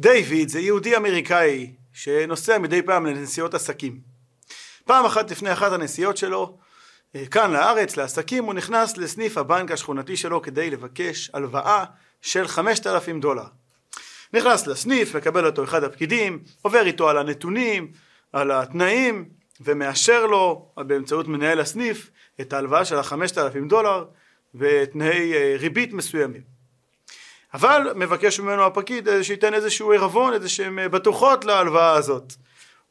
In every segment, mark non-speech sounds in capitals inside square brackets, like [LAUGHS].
דיוויד זה יהודי אמריקאי שנוסע מדי פעם לנסיעות עסקים. פעם אחת לפני אחת הנסיעות שלו, אה, כאן לארץ, לעסקים, הוא נכנס לסניף הבנק השכונתי שלו כדי לבקש הלוואה של 5,000 דולר. נכנס לסניף, מקבל אותו אחד הפקידים, עובר איתו על הנתונים, על התנאים, ומאשר לו באמצעות מנהל הסניף את ההלוואה של החמשת אלפים דולר ותנאי אה, ריבית מסוימים. אבל מבקש ממנו הפקיד אה, שייתן איזשהו עירבון, איזשהם אה, בטוחות להלוואה הזאת.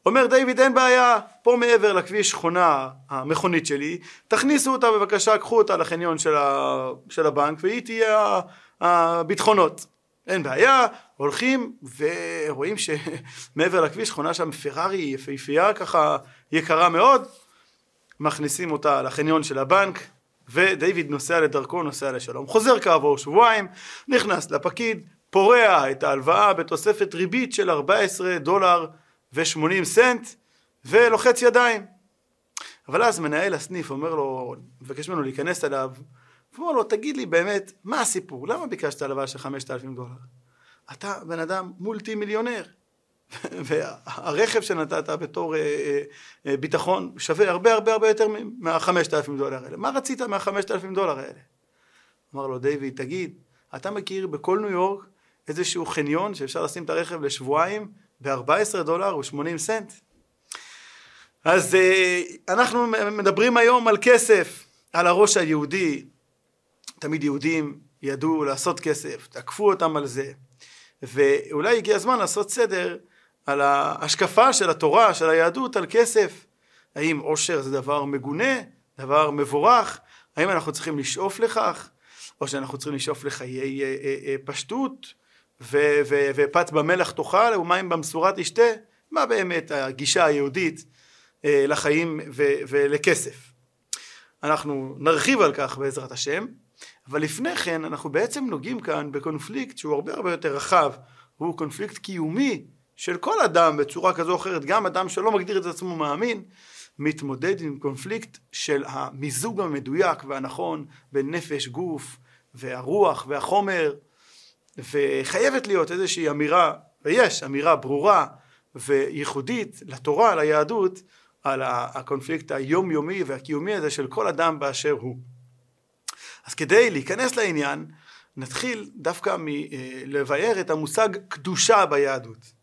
אומר דיוויד אין בעיה, פה מעבר לכביש חונה המכונית שלי, תכניסו אותה בבקשה, קחו אותה לחניון של, ה, של הבנק והיא תהיה הביטחונות. אין בעיה, הולכים ורואים שמעבר לכביש חונה שם פרארי יפהפייה ככה יקרה מאוד, מכניסים אותה לחניון של הבנק ודייוויד נוסע לדרכו, נוסע לשלום. חוזר כעבור שבועיים, נכנס לפקיד, פורע את ההלוואה בתוספת ריבית של 14 דולר ו-80 סנט ולוחץ ידיים. אבל אז מנהל הסניף אומר לו, מבקש ממנו להיכנס אליו, ואומר לו, תגיד לי באמת, מה הסיפור? למה ביקשת הלוואה של 5,000 דולר? אתה בן אדם מולטי מיליונר. [LAUGHS] והרכב שנתת בתור אה, אה, אה, ביטחון שווה הרבה הרבה הרבה יותר מהחמשת אלפים דולר האלה. מה רצית מהחמשת אלפים דולר האלה? אמר לו דיוויד, תגיד, אתה מכיר בכל ניו יורק איזשהו חניון שאפשר לשים את הרכב לשבועיים ב-14 דולר ו-80 סנט? אז אנחנו מדברים היום על כסף, על הראש היהודי. תמיד יהודים ידעו לעשות כסף, תקפו אותם על זה. ואולי הגיע הזמן לעשות סדר על ההשקפה של התורה, של היהדות, על כסף. האם עושר זה דבר מגונה, דבר מבורך? האם אנחנו צריכים לשאוף לכך? או שאנחנו צריכים לשאוף לחיי אה, אה, אה, פשטות, ופת במלח תאכל ומים במשורה תשתה? מה באמת הגישה היהודית לחיים ולכסף? אנחנו נרחיב על כך בעזרת השם, אבל לפני כן אנחנו בעצם נוגעים כאן בקונפליקט שהוא הרבה הרבה יותר רחב, הוא קונפליקט קיומי של כל אדם בצורה כזו או אחרת, גם אדם שלא מגדיר את עצמו מאמין, מתמודד עם קונפליקט של המיזוג המדויק והנכון בין נפש, גוף והרוח והחומר, וחייבת להיות איזושהי אמירה, ויש אמירה ברורה וייחודית לתורה, ליהדות, על הקונפליקט היומיומי והקיומי הזה של כל אדם באשר הוא. אז כדי להיכנס לעניין, נתחיל דווקא מלבאר את המושג קדושה ביהדות.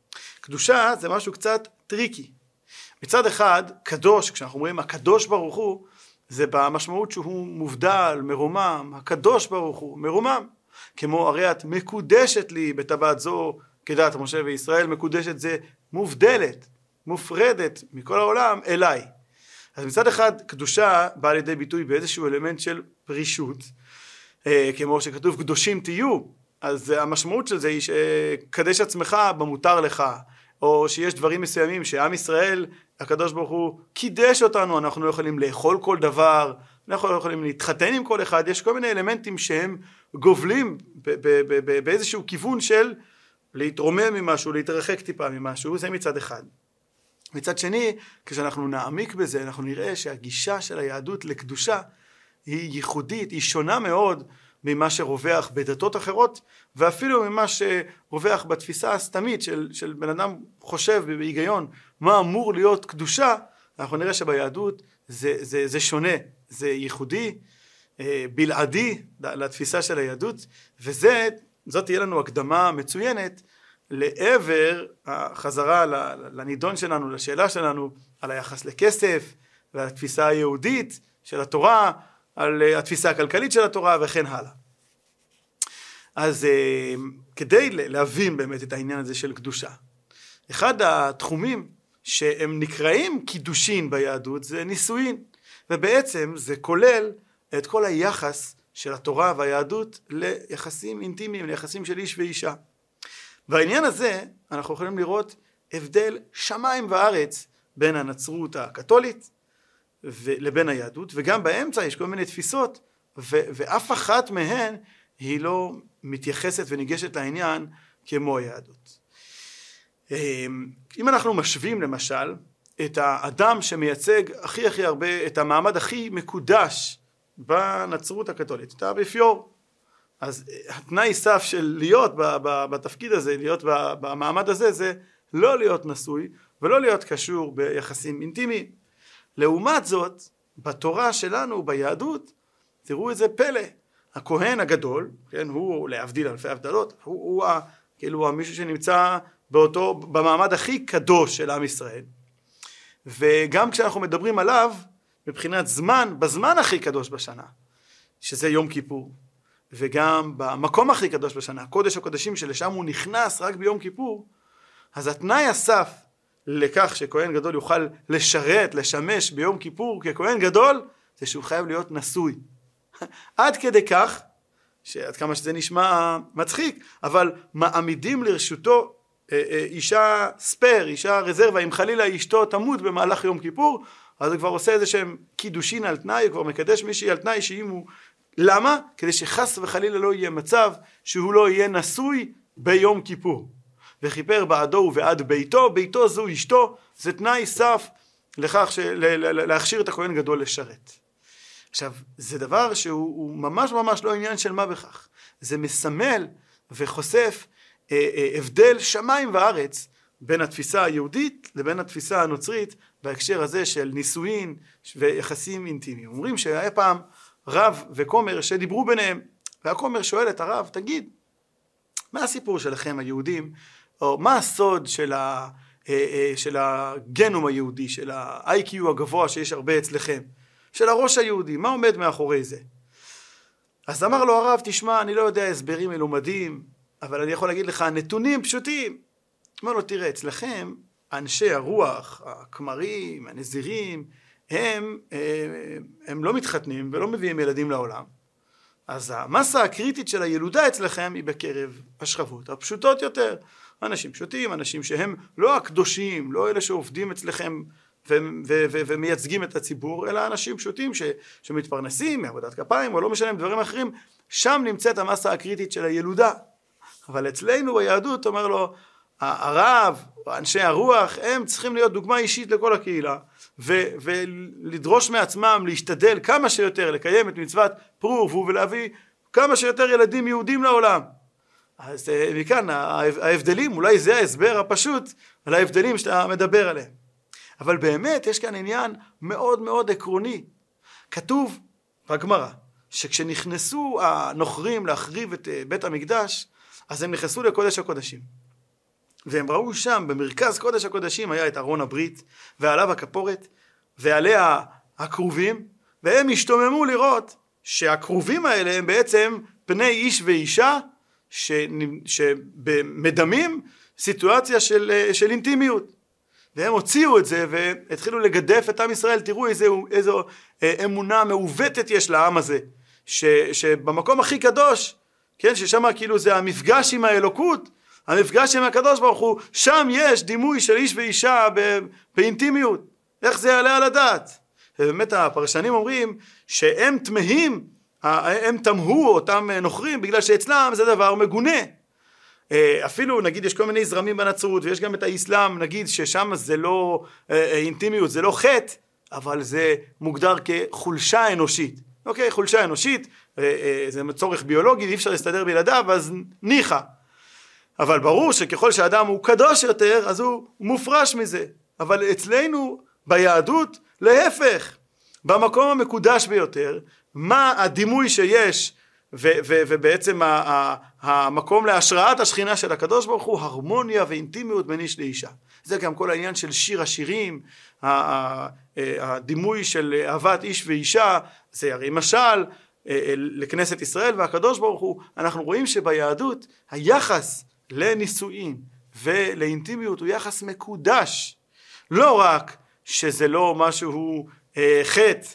קדושה זה משהו קצת טריקי. מצד אחד, קדוש, כשאנחנו אומרים הקדוש ברוך הוא, זה במשמעות שהוא מובדל, מרומם, הקדוש ברוך הוא, מרומם. כמו הרי את מקודשת לי בטבעת זו כדת משה וישראל, מקודשת זה מובדלת, מופרדת מכל העולם אליי. אז מצד אחד קדושה באה לידי ביטוי באיזשהו אלמנט של פרישות, אה, כמו שכתוב קדושים תהיו, אז המשמעות של זה היא שקדש עצמך במותר לך, או שיש דברים מסוימים שעם ישראל, הקדוש ברוך הוא קידש אותנו, אנחנו לא יכולים לאכול כל דבר, אנחנו לא יכולים להתחתן עם כל אחד, יש כל מיני אלמנטים שהם גובלים באיזשהו כיוון של להתרומם ממשהו, להתרחק טיפה ממשהו, זה מצד אחד. מצד שני, כשאנחנו נעמיק בזה, אנחנו נראה שהגישה של היהדות לקדושה היא ייחודית, היא שונה מאוד ממה שרווח בדתות אחרות ואפילו ממה שרווח בתפיסה הסתמית של, של בן אדם חושב בהיגיון מה אמור להיות קדושה אנחנו נראה שביהדות זה, זה, זה שונה זה ייחודי אה, בלעדי לתפיסה של היהדות וזה זאת תהיה לנו הקדמה מצוינת לעבר החזרה לנידון שלנו לשאלה שלנו על היחס לכסף ועל התפיסה היהודית של התורה על אה, התפיסה הכלכלית של התורה וכן הלאה. אז אה, כדי להבין באמת את העניין הזה של קדושה, אחד התחומים שהם נקראים קידושין ביהדות זה נישואין, ובעצם זה כולל את כל היחס של התורה והיהדות ליחסים אינטימיים, ליחסים של איש ואישה. בעניין הזה אנחנו יכולים לראות הבדל שמיים וארץ בין הנצרות הקתולית לבין היהדות, וגם באמצע יש כל מיני תפיסות, ו- ואף אחת מהן היא לא מתייחסת וניגשת לעניין כמו היהדות. אמ, אם אנחנו משווים למשל את האדם שמייצג הכי הכי הרבה, את המעמד הכי מקודש בנצרות הקתולית, את האפיפיור, אז התנאי סף של להיות בתפקיד הזה, להיות במעמד הזה, זה לא להיות נשוי ולא להיות קשור ביחסים אינטימיים. לעומת זאת, בתורה שלנו, ביהדות, תראו איזה פלא. הכהן הגדול, כן, הוא להבדיל אלפי הבדלות, הוא, הוא ה, כאילו מישהו שנמצא באותו, במעמד הכי קדוש של עם ישראל. וגם כשאנחנו מדברים עליו, מבחינת זמן, בזמן הכי קדוש בשנה, שזה יום כיפור, וגם במקום הכי קדוש בשנה, קודש הקודשים שלשם הוא נכנס רק ביום כיפור, אז התנאי הסף לכך שכהן גדול יוכל לשרת, לשמש ביום כיפור ככהן גדול, זה שהוא חייב להיות נשוי. [LAUGHS] עד כדי כך, שעד כמה שזה נשמע מצחיק, אבל מעמידים לרשותו אה, אה, אישה ספייר, אישה רזרבה, אם חלילה אשתו תמות במהלך יום כיפור, אז הוא כבר עושה איזה שהם קידושין על תנאי, הוא כבר מקדש מישהי על תנאי שאם הוא... למה? כדי שחס וחלילה לא יהיה מצב שהוא לא יהיה נשוי ביום כיפור. וכיפר בעדו ובעד ביתו, ביתו זו אשתו, זה תנאי סף לכך של, להכשיר את הכהן גדול לשרת. עכשיו, זה דבר שהוא ממש ממש לא עניין של מה בכך. זה מסמל וחושף אה, אה, הבדל שמיים וארץ בין התפיסה היהודית לבין התפיסה הנוצרית בהקשר הזה של נישואין ויחסים אינטימיים. אומרים שהיה פעם רב וכומר שדיברו ביניהם, והכומר שואל את הרב, תגיד, מה הסיפור שלכם היהודים, או מה הסוד של, ה, אה, של הגנום היהודי, של ה-IQ הגבוה שיש הרבה אצלכם, של הראש היהודי, מה עומד מאחורי זה? אז אמר לו הרב, תשמע, אני לא יודע הסברים מלומדים, אבל אני יכול להגיד לך נתונים פשוטים. אמר לו, תראה, אצלכם אנשי הרוח, הכמרים, הנזירים, הם, אה, הם לא מתחתנים ולא מביאים ילדים לעולם. אז המסה הקריטית של הילודה אצלכם היא בקרב השכבות הפשוטות יותר. אנשים פשוטים, אנשים שהם לא הקדושים, לא אלה שעובדים אצלכם ומייצגים את הציבור, אלא אנשים פשוטים ש- שמתפרנסים מעבודת כפיים או לא משנה דברים אחרים, שם נמצאת המסה הקריטית של הילודה. אבל אצלנו ביהדות אומר לו הרב, אנשי הרוח, הם צריכים להיות דוגמה אישית לכל הקהילה ולדרוש מעצמם להשתדל כמה שיותר לקיים את מצוות פרו ורבו ולהביא כמה שיותר ילדים יהודים לעולם. אז אה, מכאן ההבדלים, אולי זה ההסבר הפשוט על ההבדלים שאתה מדבר עליהם. אבל באמת יש כאן עניין מאוד מאוד עקרוני. כתוב בגמרא שכשנכנסו הנוכרים להחריב את אה, בית המקדש אז הם נכנסו לקודש הקודשים. והם ראו שם, במרכז קודש הקודשים היה את ארון הברית, ועליו הכפורת, ועליה הכרובים, והם השתוממו לראות שהכרובים האלה הם בעצם פני איש ואישה שמדמים סיטואציה של, של אינטימיות. והם הוציאו את זה והתחילו לגדף את עם ישראל, תראו איזו, איזו אה, אמונה מעוותת יש לעם הזה, ש, שבמקום הכי קדוש כן, ששם כאילו זה המפגש עם האלוקות, המפגש עם הקדוש ברוך הוא, שם יש דימוי של איש ואישה באינטימיות, איך זה יעלה על הדעת? ובאמת הפרשנים אומרים שהם תמהים, הם תמהו אותם נוכרים בגלל שאצלם זה דבר מגונה. אה, אפילו נגיד יש כל מיני זרמים בנצרות ויש גם את האסלאם נגיד ששם זה לא אה, אה, אינטימיות זה לא חטא אבל זה מוגדר כחולשה אנושית אוקיי חולשה אנושית אה, אה, זה צורך ביולוגי, אי אפשר להסתדר בלעדיו, אז ניחא. אבל ברור שככל שאדם הוא קדוש יותר, אז הוא מופרש מזה. אבל אצלנו ביהדות, להפך, במקום המקודש ביותר, מה הדימוי שיש ו- ו- ובעצם ה- המקום להשראת השכינה של הקדוש ברוך הוא הרמוניה ואינטימיות בין איש לאישה. זה גם כל העניין של שיר השירים, הדימוי של אהבת איש ואישה, זה הרי משל אה, אה, לכנסת ישראל והקדוש ברוך הוא, אנחנו רואים שביהדות היחס לנישואין ולאינטימיות הוא יחס מקודש. לא רק שזה לא משהו אה, חטא,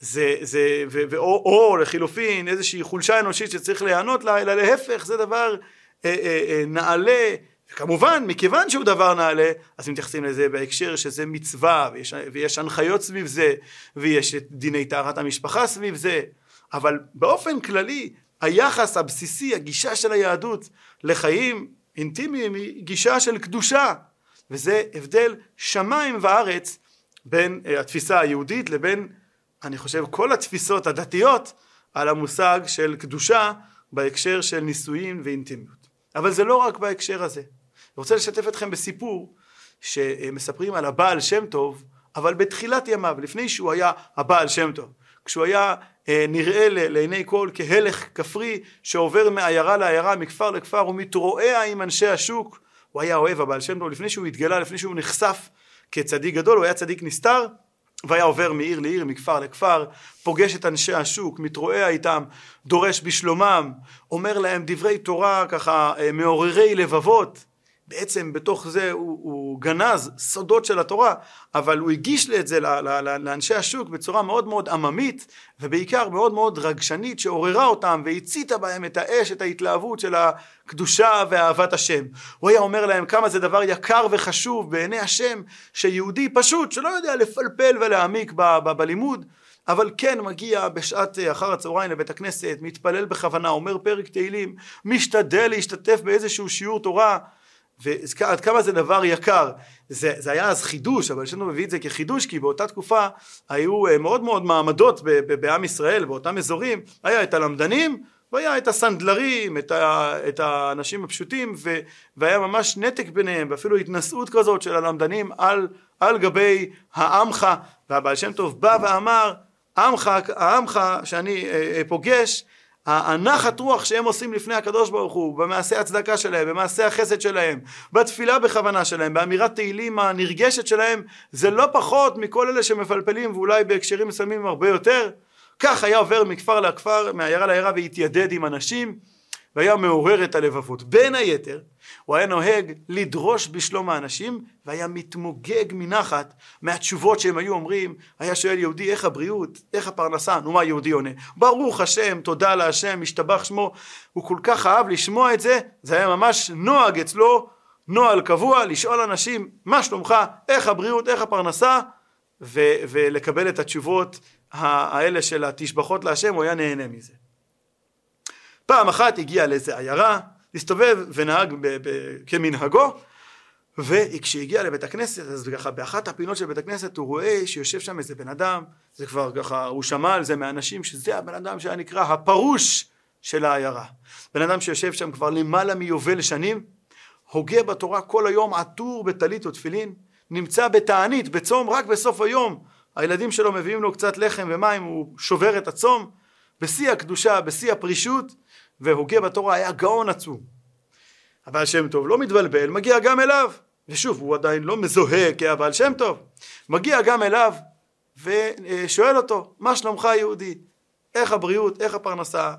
זה, זה, ו, ו, או, או לחילופין איזושהי חולשה אנושית שצריך להיענות לה, אלא להפך זה דבר אה, אה, אה, נעלה. וכמובן מכיוון שהוא דבר נעלה אז מתייחסים לזה בהקשר שזה מצווה ויש, ויש הנחיות סביב זה ויש את דיני טהרת המשפחה סביב זה. אבל באופן כללי היחס הבסיסי, הגישה של היהדות לחיים אינטימיים היא גישה של קדושה. וזה הבדל שמיים וארץ בין אה, התפיסה היהודית לבין אני חושב כל התפיסות הדתיות על המושג של קדושה בהקשר של נישואין ואינטימיות. אבל זה לא רק בהקשר הזה. אני רוצה לשתף אתכם בסיפור שמספרים על הבעל שם טוב, אבל בתחילת ימיו, לפני שהוא היה הבעל שם טוב, כשהוא היה אה, נראה לעיני כל כהלך כפרי שעובר מעיירה לעיירה, מכפר לכפר, ומתרועע עם אנשי השוק, הוא היה אוהב הבעל שם טוב, לפני שהוא התגלה, לפני שהוא נחשף כצדיק גדול, הוא היה צדיק נסתר, והיה עובר מעיר לעיר, מכפר לכפר, פוגש את אנשי השוק, מתרועע איתם, דורש בשלומם, אומר להם דברי תורה ככה אה, מעוררי לבבות, בעצם בתוך זה הוא, הוא גנז סודות של התורה, אבל הוא הגיש את זה לאנשי השוק בצורה מאוד מאוד עממית, ובעיקר מאוד מאוד רגשנית, שעוררה אותם והציתה בהם את האש, את ההתלהבות של הקדושה ואהבת השם. הוא היה אומר להם כמה זה דבר יקר וחשוב בעיני השם, שיהודי פשוט, שלא יודע לפלפל ולהעמיק ב, ב, בלימוד, אבל כן מגיע בשעת אחר הצהריים לבית הכנסת, מתפלל בכוונה, אומר פרק תהילים, משתדל להשתתף באיזשהו שיעור תורה, ועד כמה זה דבר יקר. זה, זה היה אז חידוש, אבל יש לנו מביא את זה כחידוש, כי באותה תקופה היו אה, מאוד מאוד מעמדות בעם ישראל, באותם אזורים, היה את הלמדנים, והיה את הסנדלרים, את, ה, את האנשים הפשוטים, ו, והיה ממש נתק ביניהם, ואפילו התנשאות כזאת של הלמדנים על, על גבי העמך, והבעל שם טוב בא ואמר, עמך, העמך שאני אה, אה, פוגש, הנחת רוח שהם עושים לפני הקדוש ברוך הוא, במעשה הצדקה שלהם, במעשה החסד שלהם, בתפילה בכוונה שלהם, באמירת תהילים הנרגשת שלהם, זה לא פחות מכל אלה שמפלפלים ואולי בהקשרים מסוימים הרבה יותר. כך היה עובר מכפר לכפר, מעיירה לעיירה והתיידד עם אנשים. והיה מעורר את הלבבות. בין היתר, הוא היה נוהג לדרוש בשלום האנשים, והיה מתמוגג מנחת מהתשובות שהם היו אומרים, היה שואל יהודי איך הבריאות, איך הפרנסה, נו מה יהודי עונה? ברוך השם, תודה להשם, משתבח שמו, הוא כל כך אהב לשמוע את זה, זה היה ממש נוהג אצלו, נוהל קבוע, לשאול אנשים מה שלומך, איך הבריאות, איך הפרנסה, ו- ולקבל את התשובות האלה של התשבחות להשם, הוא היה נהנה מזה. פעם אחת הגיע לאיזה עיירה, הסתובב ונהג ב- ב- כמנהגו, וכשהגיע לבית הכנסת, אז ככה באחת הפינות של בית הכנסת הוא רואה שיושב שם איזה בן אדם, זה כבר ככה, הוא שמע על זה מאנשים שזה הבן אדם שהיה נקרא הפרוש של העיירה. בן אדם שיושב שם כבר למעלה מיובל שנים, הוגה בתורה כל היום עטור בטלית ותפילין, נמצא בתענית, בצום רק בסוף היום, הילדים שלו מביאים לו קצת לחם ומים, הוא שובר את הצום, בשיא הקדושה, בשיא הפרישות, והוגה בתורה היה גאון עצום. הבעל שם טוב לא מתבלבל, מגיע גם אליו, ושוב הוא עדיין לא מזוהה כהבעל שם טוב, מגיע גם אליו ושואל אותו מה שלומך יהודי, איך הבריאות, איך הפרנסה,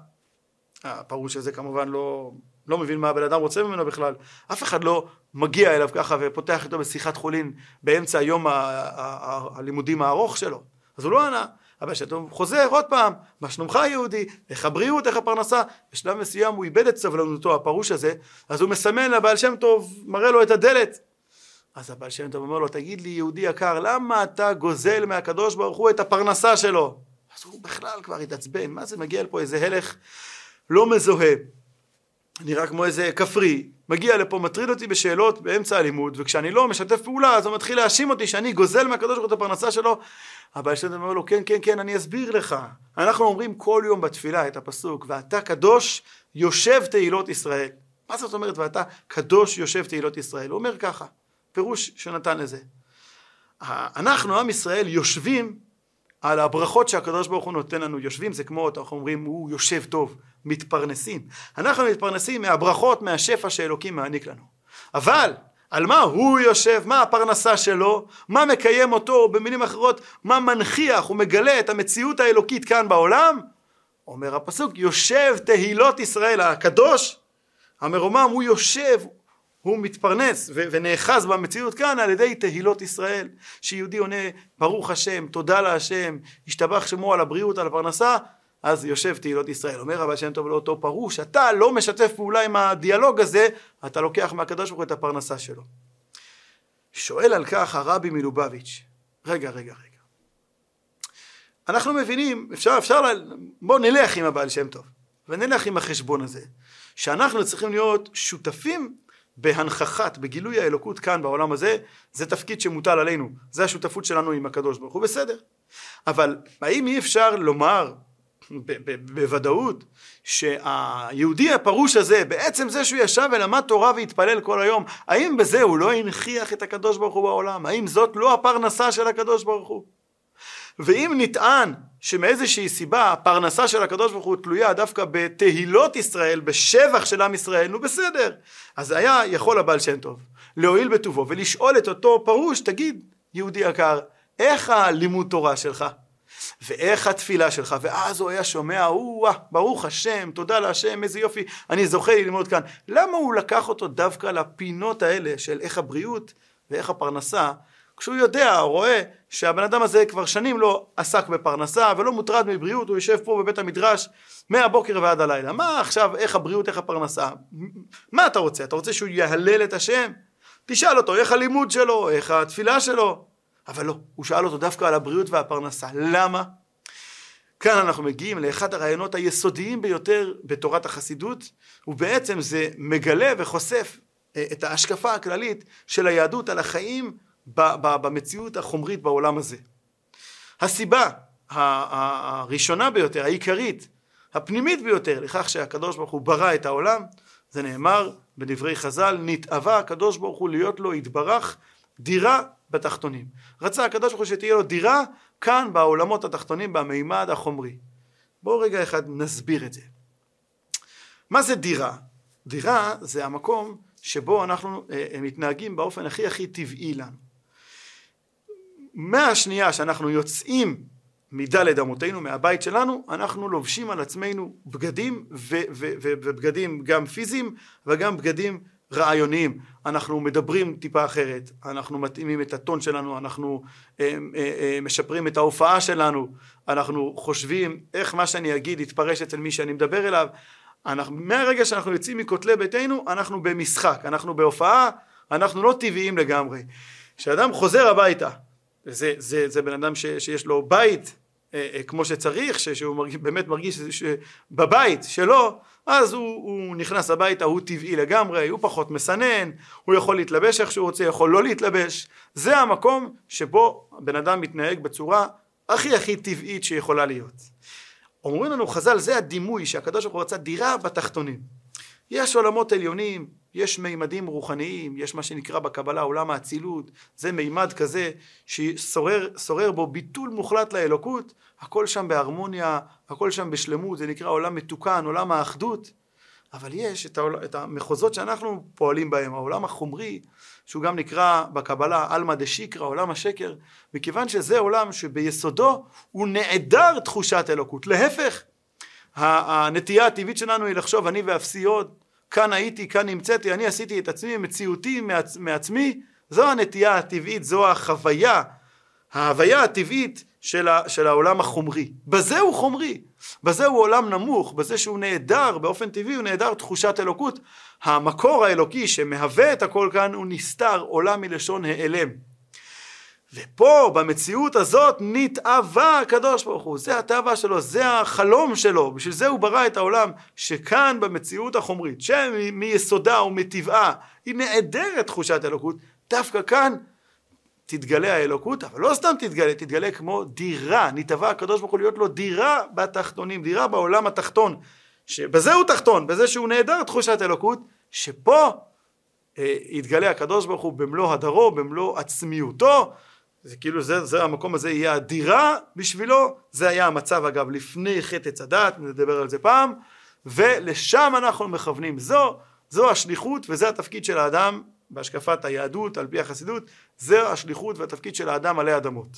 הפרוש הזה כמובן לא, לא מבין מה הבן אדם רוצה ממנו בכלל, אף אחד לא מגיע אליו ככה ופותח איתו בשיחת חולין באמצע היום הלימודים הארוך שלו, אז הוא לא ענה, אבל כשאתה חוזר עוד פעם, מה שלומך יהודי, איך הבריאות, איך הפרנסה, בשלב מסוים הוא איבד את סבלנותו, הפרוש הזה, אז הוא מסמן לבעל שם טוב, מראה לו את הדלת. אז הבעל שם טוב אומר לו, תגיד לי יהודי יקר, למה אתה גוזל מהקדוש ברוך הוא את הפרנסה שלו? אז הוא בכלל כבר התעצבן, מה זה מגיע לפה איזה הלך לא מזוהה, נראה כמו איזה כפרי, מגיע לפה, מטריד אותי בשאלות באמצע הלימוד, וכשאני לא משתף פעולה, אז הוא מתחיל להאשים אותי שאני גוזל מהקדוש ברוך הוא את הפרנסה שלו. הבעל שם אומר לו, כן, כן, כן, אני אסביר לך. אנחנו אומרים כל יום בתפילה את הפסוק, ואתה קדוש יושב תהילות ישראל. מה זאת אומרת, ואתה קדוש יושב תהילות ישראל? הוא אומר ככה, פירוש שנתן לזה. אנחנו, עם ישראל, יושבים על הברכות שהקדוש ברוך הוא נותן לנו. יושבים זה כמו, אנחנו אומרים, הוא יושב טוב. מתפרנסים. אנחנו מתפרנסים מהברכות, מהשפע שאלוקים מעניק לנו. אבל על מה הוא יושב, מה הפרנסה שלו, מה מקיים אותו, במילים אחרות, מה מנכיח ומגלה את המציאות האלוקית כאן בעולם? אומר הפסוק, יושב תהילות ישראל הקדוש, המרומם, הוא יושב, הוא מתפרנס ונאחז במציאות כאן על ידי תהילות ישראל. שיהודי עונה, ברוך השם, תודה להשם, השתבח שמו על הבריאות, על הפרנסה, אז יושב תהילות ישראל. אומר הבעל שם טוב לאותו פרוש, אתה לא משתף פעולה עם הדיאלוג הזה, אתה לוקח מהקדוש ברוך הוא את הפרנסה שלו. שואל על כך הרבי מלובביץ', רגע, רגע, רגע. אנחנו מבינים, אפשר, אפשר, בואו נלך עם הבעל שם טוב, ונלך עם החשבון הזה, שאנחנו צריכים להיות שותפים בהנכחת, בגילוי האלוקות כאן בעולם הזה, זה תפקיד שמוטל עלינו, זה השותפות שלנו עם הקדוש ברוך הוא, בסדר. אבל האם אי אפשר לומר בוודאות שהיהודי הפרוש הזה, בעצם זה שהוא ישב ולמד תורה והתפלל כל היום, האם בזה הוא לא הנכיח את הקדוש ברוך הוא בעולם? האם זאת לא הפרנסה של הקדוש ברוך הוא? ואם נטען שמאיזושהי סיבה הפרנסה של הקדוש ברוך הוא תלויה דווקא בתהילות ישראל, בשבח של עם ישראל, נו בסדר. אז היה יכול הבעל שם טוב להועיל בטובו ולשאול את אותו פרוש, תגיד, יהודי יקר, איך הלימוד תורה שלך? ואיך התפילה שלך, ואז הוא היה שומע, או ברוך השם, תודה להשם, איזה יופי, אני זוכה ללמוד כאן. למה הוא לקח אותו דווקא לפינות האלה של איך הבריאות ואיך הפרנסה, כשהוא יודע, רואה שהבן אדם הזה כבר שנים לא עסק בפרנסה ולא מוטרד מבריאות, הוא יושב פה בבית המדרש מהבוקר ועד הלילה. מה עכשיו, איך הבריאות, איך הפרנסה? מה אתה רוצה? אתה רוצה שהוא יהלל את השם? תשאל אותו איך הלימוד שלו, איך התפילה שלו. אבל לא, הוא שאל אותו דווקא על הבריאות והפרנסה. למה? כאן אנחנו מגיעים לאחד הרעיונות היסודיים ביותר בתורת החסידות, ובעצם זה מגלה וחושף אה, את ההשקפה הכללית של היהדות על החיים במציאות החומרית בעולם הזה. הסיבה הראשונה ביותר, העיקרית, הפנימית ביותר לכך שהקדוש ברוך הוא ברא את העולם, זה נאמר בדברי חז"ל, נתאווה הקדוש ברוך הוא להיות לו יתברך דירה בתחתונים. רצה הקדוש ברוך הוא שתהיה לו דירה כאן בעולמות התחתונים במימד החומרי. בואו רגע אחד נסביר את זה. מה זה דירה? דירה זה המקום שבו אנחנו אה, אה מתנהגים באופן הכי הכי טבעי לנו. מהשנייה שאנחנו יוצאים מדלת אמותינו, מהבית שלנו, אנחנו לובשים על עצמנו בגדים ו- ו- ו- ובגדים גם פיזיים וגם בגדים רעיוניים. אנחנו מדברים טיפה אחרת, אנחנו מתאימים את הטון שלנו, אנחנו אה, אה, אה, משפרים את ההופעה שלנו, אנחנו חושבים איך מה שאני אגיד יתפרש אצל מי שאני מדבר אליו. אנחנו, מהרגע שאנחנו יוצאים מכותלי ביתנו, אנחנו במשחק, אנחנו בהופעה, אנחנו לא טבעיים לגמרי. כשאדם חוזר הביתה, וזה זה, זה בן אדם ש, שיש לו בית כמו שצריך, שהוא מרגיש, באמת מרגיש שבבית שלו, אז הוא, הוא נכנס הביתה, הוא טבעי לגמרי, הוא פחות מסנן, הוא יכול להתלבש איך שהוא רוצה, יכול לא להתלבש, זה המקום שבו בן אדם מתנהג בצורה הכי הכי טבעית שיכולה להיות. אומרים לנו חז"ל, זה הדימוי שהקדוש ברוך הוא רצה דירה בתחתונים. יש עולמות עליונים, יש מימדים רוחניים, יש מה שנקרא בקבלה עולם האצילות, זה מימד כזה ששורר בו ביטול מוחלט לאלוקות, הכל שם בהרמוניה, הכל שם בשלמות, זה נקרא עולם מתוקן, עולם האחדות, אבל יש את, העול, את המחוזות שאנחנו פועלים בהם, העולם החומרי, שהוא גם נקרא בקבלה עלמא דשיקרא, עולם השקר, מכיוון שזה עולם שביסודו הוא נעדר תחושת אלוקות, להפך, הנטייה הטבעית שלנו היא לחשוב אני ואפסי עוד, כאן הייתי, כאן נמצאתי, אני עשיתי את עצמי, מציאותי מעצ, מעצמי, זו הנטייה הטבעית, זו החוויה, ההוויה הטבעית של, ה, של העולם החומרי. בזה הוא חומרי, בזה הוא עולם נמוך, בזה שהוא נעדר, באופן טבעי הוא נעדר תחושת אלוקות. המקור האלוקי שמהווה את הכל כאן הוא נסתר, עולם מלשון העלם. ופה במציאות הזאת נתאווה הקדוש ברוך הוא, זה התאווה שלו, זה החלום שלו, בשביל זה הוא ברא את העולם, שכאן במציאות החומרית, שמיסודה ומטבעה היא נעדרת תחושת אלוקות, דווקא כאן תתגלה האלוקות, אבל לא סתם תתגלה, תתגלה כמו דירה, נתאווה הקדוש ברוך הוא להיות לו דירה בתחתונים, דירה בעולם התחתון, שבזה הוא תחתון, בזה שהוא נעדר תחושת אלוקות, שפה אה, יתגלה הקדוש ברוך הוא במלוא הדרו, במלוא עצמיותו, זה כאילו זה, זה המקום הזה יהיה הדירה בשבילו, זה היה המצב אגב לפני חטא עץ הדת, נדבר על זה פעם, ולשם אנחנו מכוונים, זו, זו השליחות וזה התפקיד של האדם בהשקפת היהדות על פי החסידות, זה השליחות והתפקיד של האדם עלי אדמות.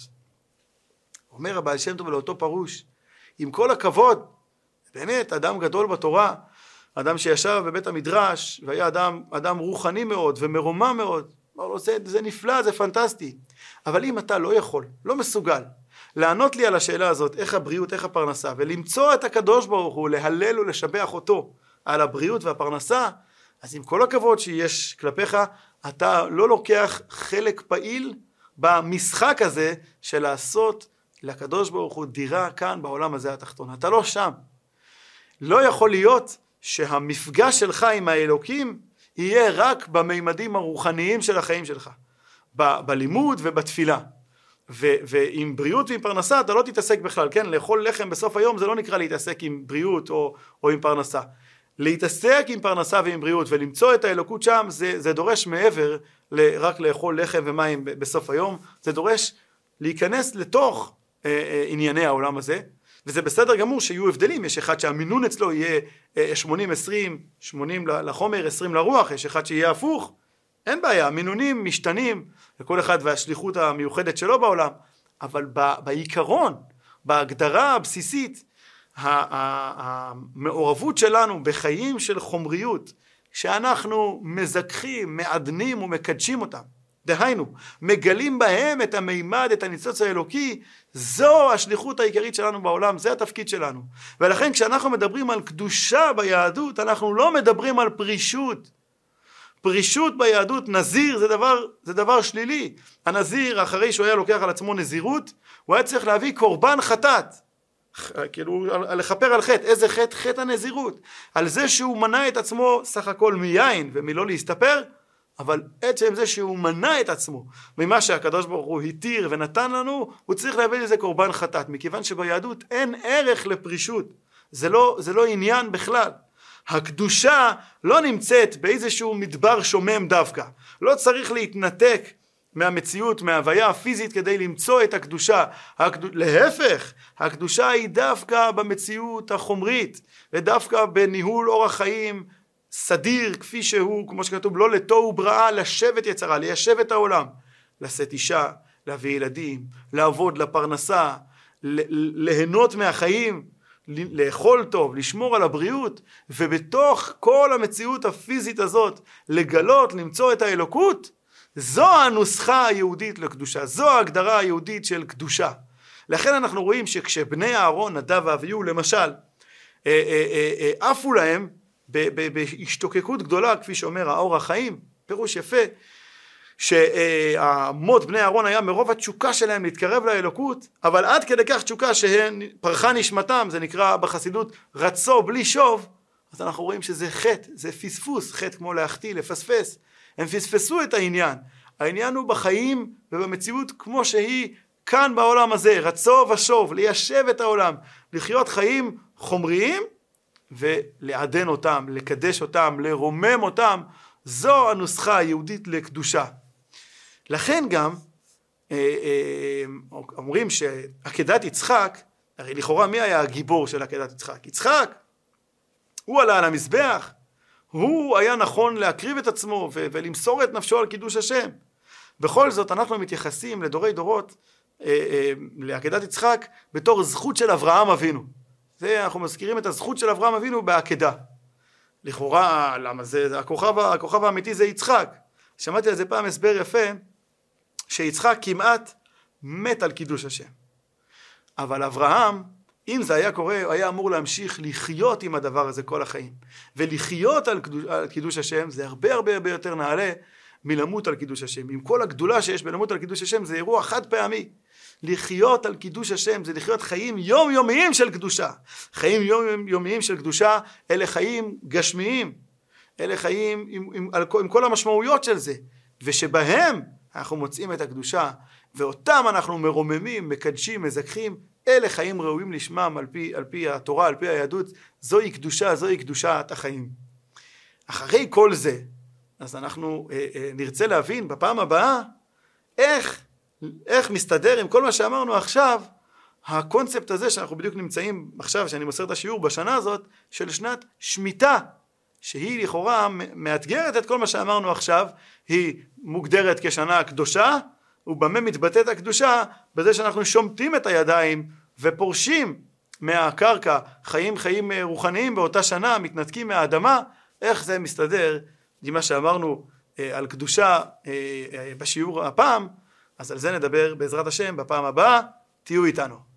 אומר הבעל שם טוב לאותו פרוש, עם כל הכבוד, באמת אדם גדול בתורה, אדם שישב בבית המדרש והיה אדם, אדם רוחני מאוד ומרומם מאוד, אמר לו זה, זה נפלא, זה פנטסטי, אבל אם אתה לא יכול, לא מסוגל, לענות לי על השאלה הזאת, איך הבריאות, איך הפרנסה, ולמצוא את הקדוש ברוך הוא, להלל ולשבח אותו על הבריאות והפרנסה, אז עם כל הכבוד שיש כלפיך, אתה לא לוקח חלק פעיל במשחק הזה של לעשות לקדוש ברוך הוא דירה כאן בעולם הזה התחתון. אתה לא שם. לא יכול להיות שהמפגש שלך עם האלוקים יהיה רק במימדים הרוחניים של החיים שלך. ב- בלימוד ובתפילה. ו- ועם בריאות ועם פרנסה אתה לא תתעסק בכלל, כן? לאכול לחם בסוף היום זה לא נקרא להתעסק עם בריאות או, או עם פרנסה. להתעסק עם פרנסה ועם בריאות ולמצוא את האלוקות שם זה, זה דורש מעבר לרק לאכול לחם ומים בסוף היום, זה דורש להיכנס לתוך אה, אה, ענייני העולם הזה וזה בסדר גמור שיהיו הבדלים, יש אחד שהמינון אצלו יהיה 80-20, אה, 80 לחומר, 20 לרוח, יש אחד שיהיה הפוך, אין בעיה, המינונים משתנים, לכל אחד והשליחות המיוחדת שלו בעולם, אבל בעיקרון, בהגדרה הבסיסית, המעורבות שלנו בחיים של חומריות, שאנחנו מזכחים, מעדנים ומקדשים אותם, דהיינו, מגלים בהם את המימד, את הניצוץ האלוקי, זו השליחות העיקרית שלנו בעולם, זה התפקיד שלנו. ולכן כשאנחנו מדברים על קדושה ביהדות, אנחנו לא מדברים על פרישות. פרישות ביהדות, נזיר זה דבר, זה דבר שלילי. הנזיר, אחרי שהוא היה לוקח על עצמו נזירות, הוא היה צריך להביא קורבן חטאת. כאילו לכפר על חטא, איזה חטא? חטא הנזירות. על זה שהוא מנע את עצמו סך הכל מיין ומלא להסתפר, אבל עצם זה שהוא מנע את עצמו ממה שהקדוש ברוך הוא התיר ונתן לנו, הוא צריך להביא לזה קורבן חטאת, מכיוון שביהדות אין ערך לפרישות, זה לא, זה לא עניין בכלל. הקדושה לא נמצאת באיזשהו מדבר שומם דווקא, לא צריך להתנתק מהמציאות, מההוויה הפיזית כדי למצוא את הקדושה. הקד... להפך, הקדושה היא דווקא במציאות החומרית ודווקא בניהול אורח חיים סדיר כפי שהוא, כמו שכתוב, לא לתוהו בראה, לשבת יצרה, ליישב את העולם, לשאת אישה, להביא ילדים, לעבוד לפרנסה, ליהנות מהחיים, לאכול טוב, לשמור על הבריאות, ובתוך כל המציאות הפיזית הזאת לגלות, למצוא את האלוקות, זו הנוסחה היהודית לקדושה, זו ההגדרה היהודית של קדושה. לכן אנחנו רואים שכשבני אהרון, נדב ואביהו למשל, אה, אה, אה, עפו להם בהשתוקקות גדולה, כפי שאומר האור החיים, פירוש יפה, שהמות בני אהרון היה מרוב התשוקה שלהם להתקרב לאלוקות, אבל עד כדי כך תשוקה שפרחה נשמתם, זה נקרא בחסידות רצו בלי שוב, אז אנחנו רואים שזה חטא, זה פספוס, חטא כמו להחטיא, לפספס. הם פספסו את העניין. העניין הוא בחיים ובמציאות כמו שהיא כאן בעולם הזה, רצו ושוב, ליישב את העולם, לחיות חיים חומריים ולעדן אותם, לקדש אותם, לרומם אותם, זו הנוסחה היהודית לקדושה. לכן גם אה, אה, אומרים שעקדת יצחק, הרי לכאורה מי היה הגיבור של עקדת יצחק? יצחק. הוא עלה על המזבח, הוא היה נכון להקריב את עצמו ולמסור את נפשו על קידוש השם. בכל זאת אנחנו מתייחסים לדורי דורות אה, לעקדת יצחק בתור זכות של אברהם אבינו. זה אנחנו מזכירים את הזכות של אברהם אבינו בעקדה. לכאורה, למה זה, הכוכב, הכוכב האמיתי זה יצחק. שמעתי על זה פעם הסבר יפה, שיצחק כמעט מת על קידוש השם. אבל אברהם, אם זה היה קורה, הוא היה אמור להמשיך לחיות עם הדבר הזה כל החיים. ולחיות על קידוש, על קידוש השם זה הרבה הרבה הרבה יותר נעלה מלמות על קידוש השם. עם כל הגדולה שיש בלמות על קידוש השם זה אירוע חד פעמי. לחיות על קידוש השם זה לחיות חיים יומיומיים של קדושה. חיים יומיומיים של קדושה אלה חיים גשמיים. אלה חיים עם, עם, עם, עם כל המשמעויות של זה. ושבהם אנחנו מוצאים את הקדושה ואותם אנחנו מרוממים, מקדשים, מזכחים, אלה חיים ראויים לשמם על פי, על פי התורה, על פי היהדות, זוהי קדושה, זוהי קדושת החיים. אחרי כל זה, אז אנחנו אה, אה, נרצה להבין בפעם הבאה איך איך מסתדר עם כל מה שאמרנו עכשיו הקונספט הזה שאנחנו בדיוק נמצאים עכשיו שאני מוסר את השיעור בשנה הזאת של שנת שמיטה שהיא לכאורה מאתגרת את כל מה שאמרנו עכשיו היא מוגדרת כשנה קדושה ובמה מתבטאת הקדושה? בזה שאנחנו שומטים את הידיים ופורשים מהקרקע חיים חיים רוחניים באותה שנה מתנתקים מהאדמה איך זה מסתדר עם מה שאמרנו אה, על קדושה אה, אה, בשיעור הפעם אז על זה נדבר בעזרת השם בפעם הבאה, תהיו איתנו.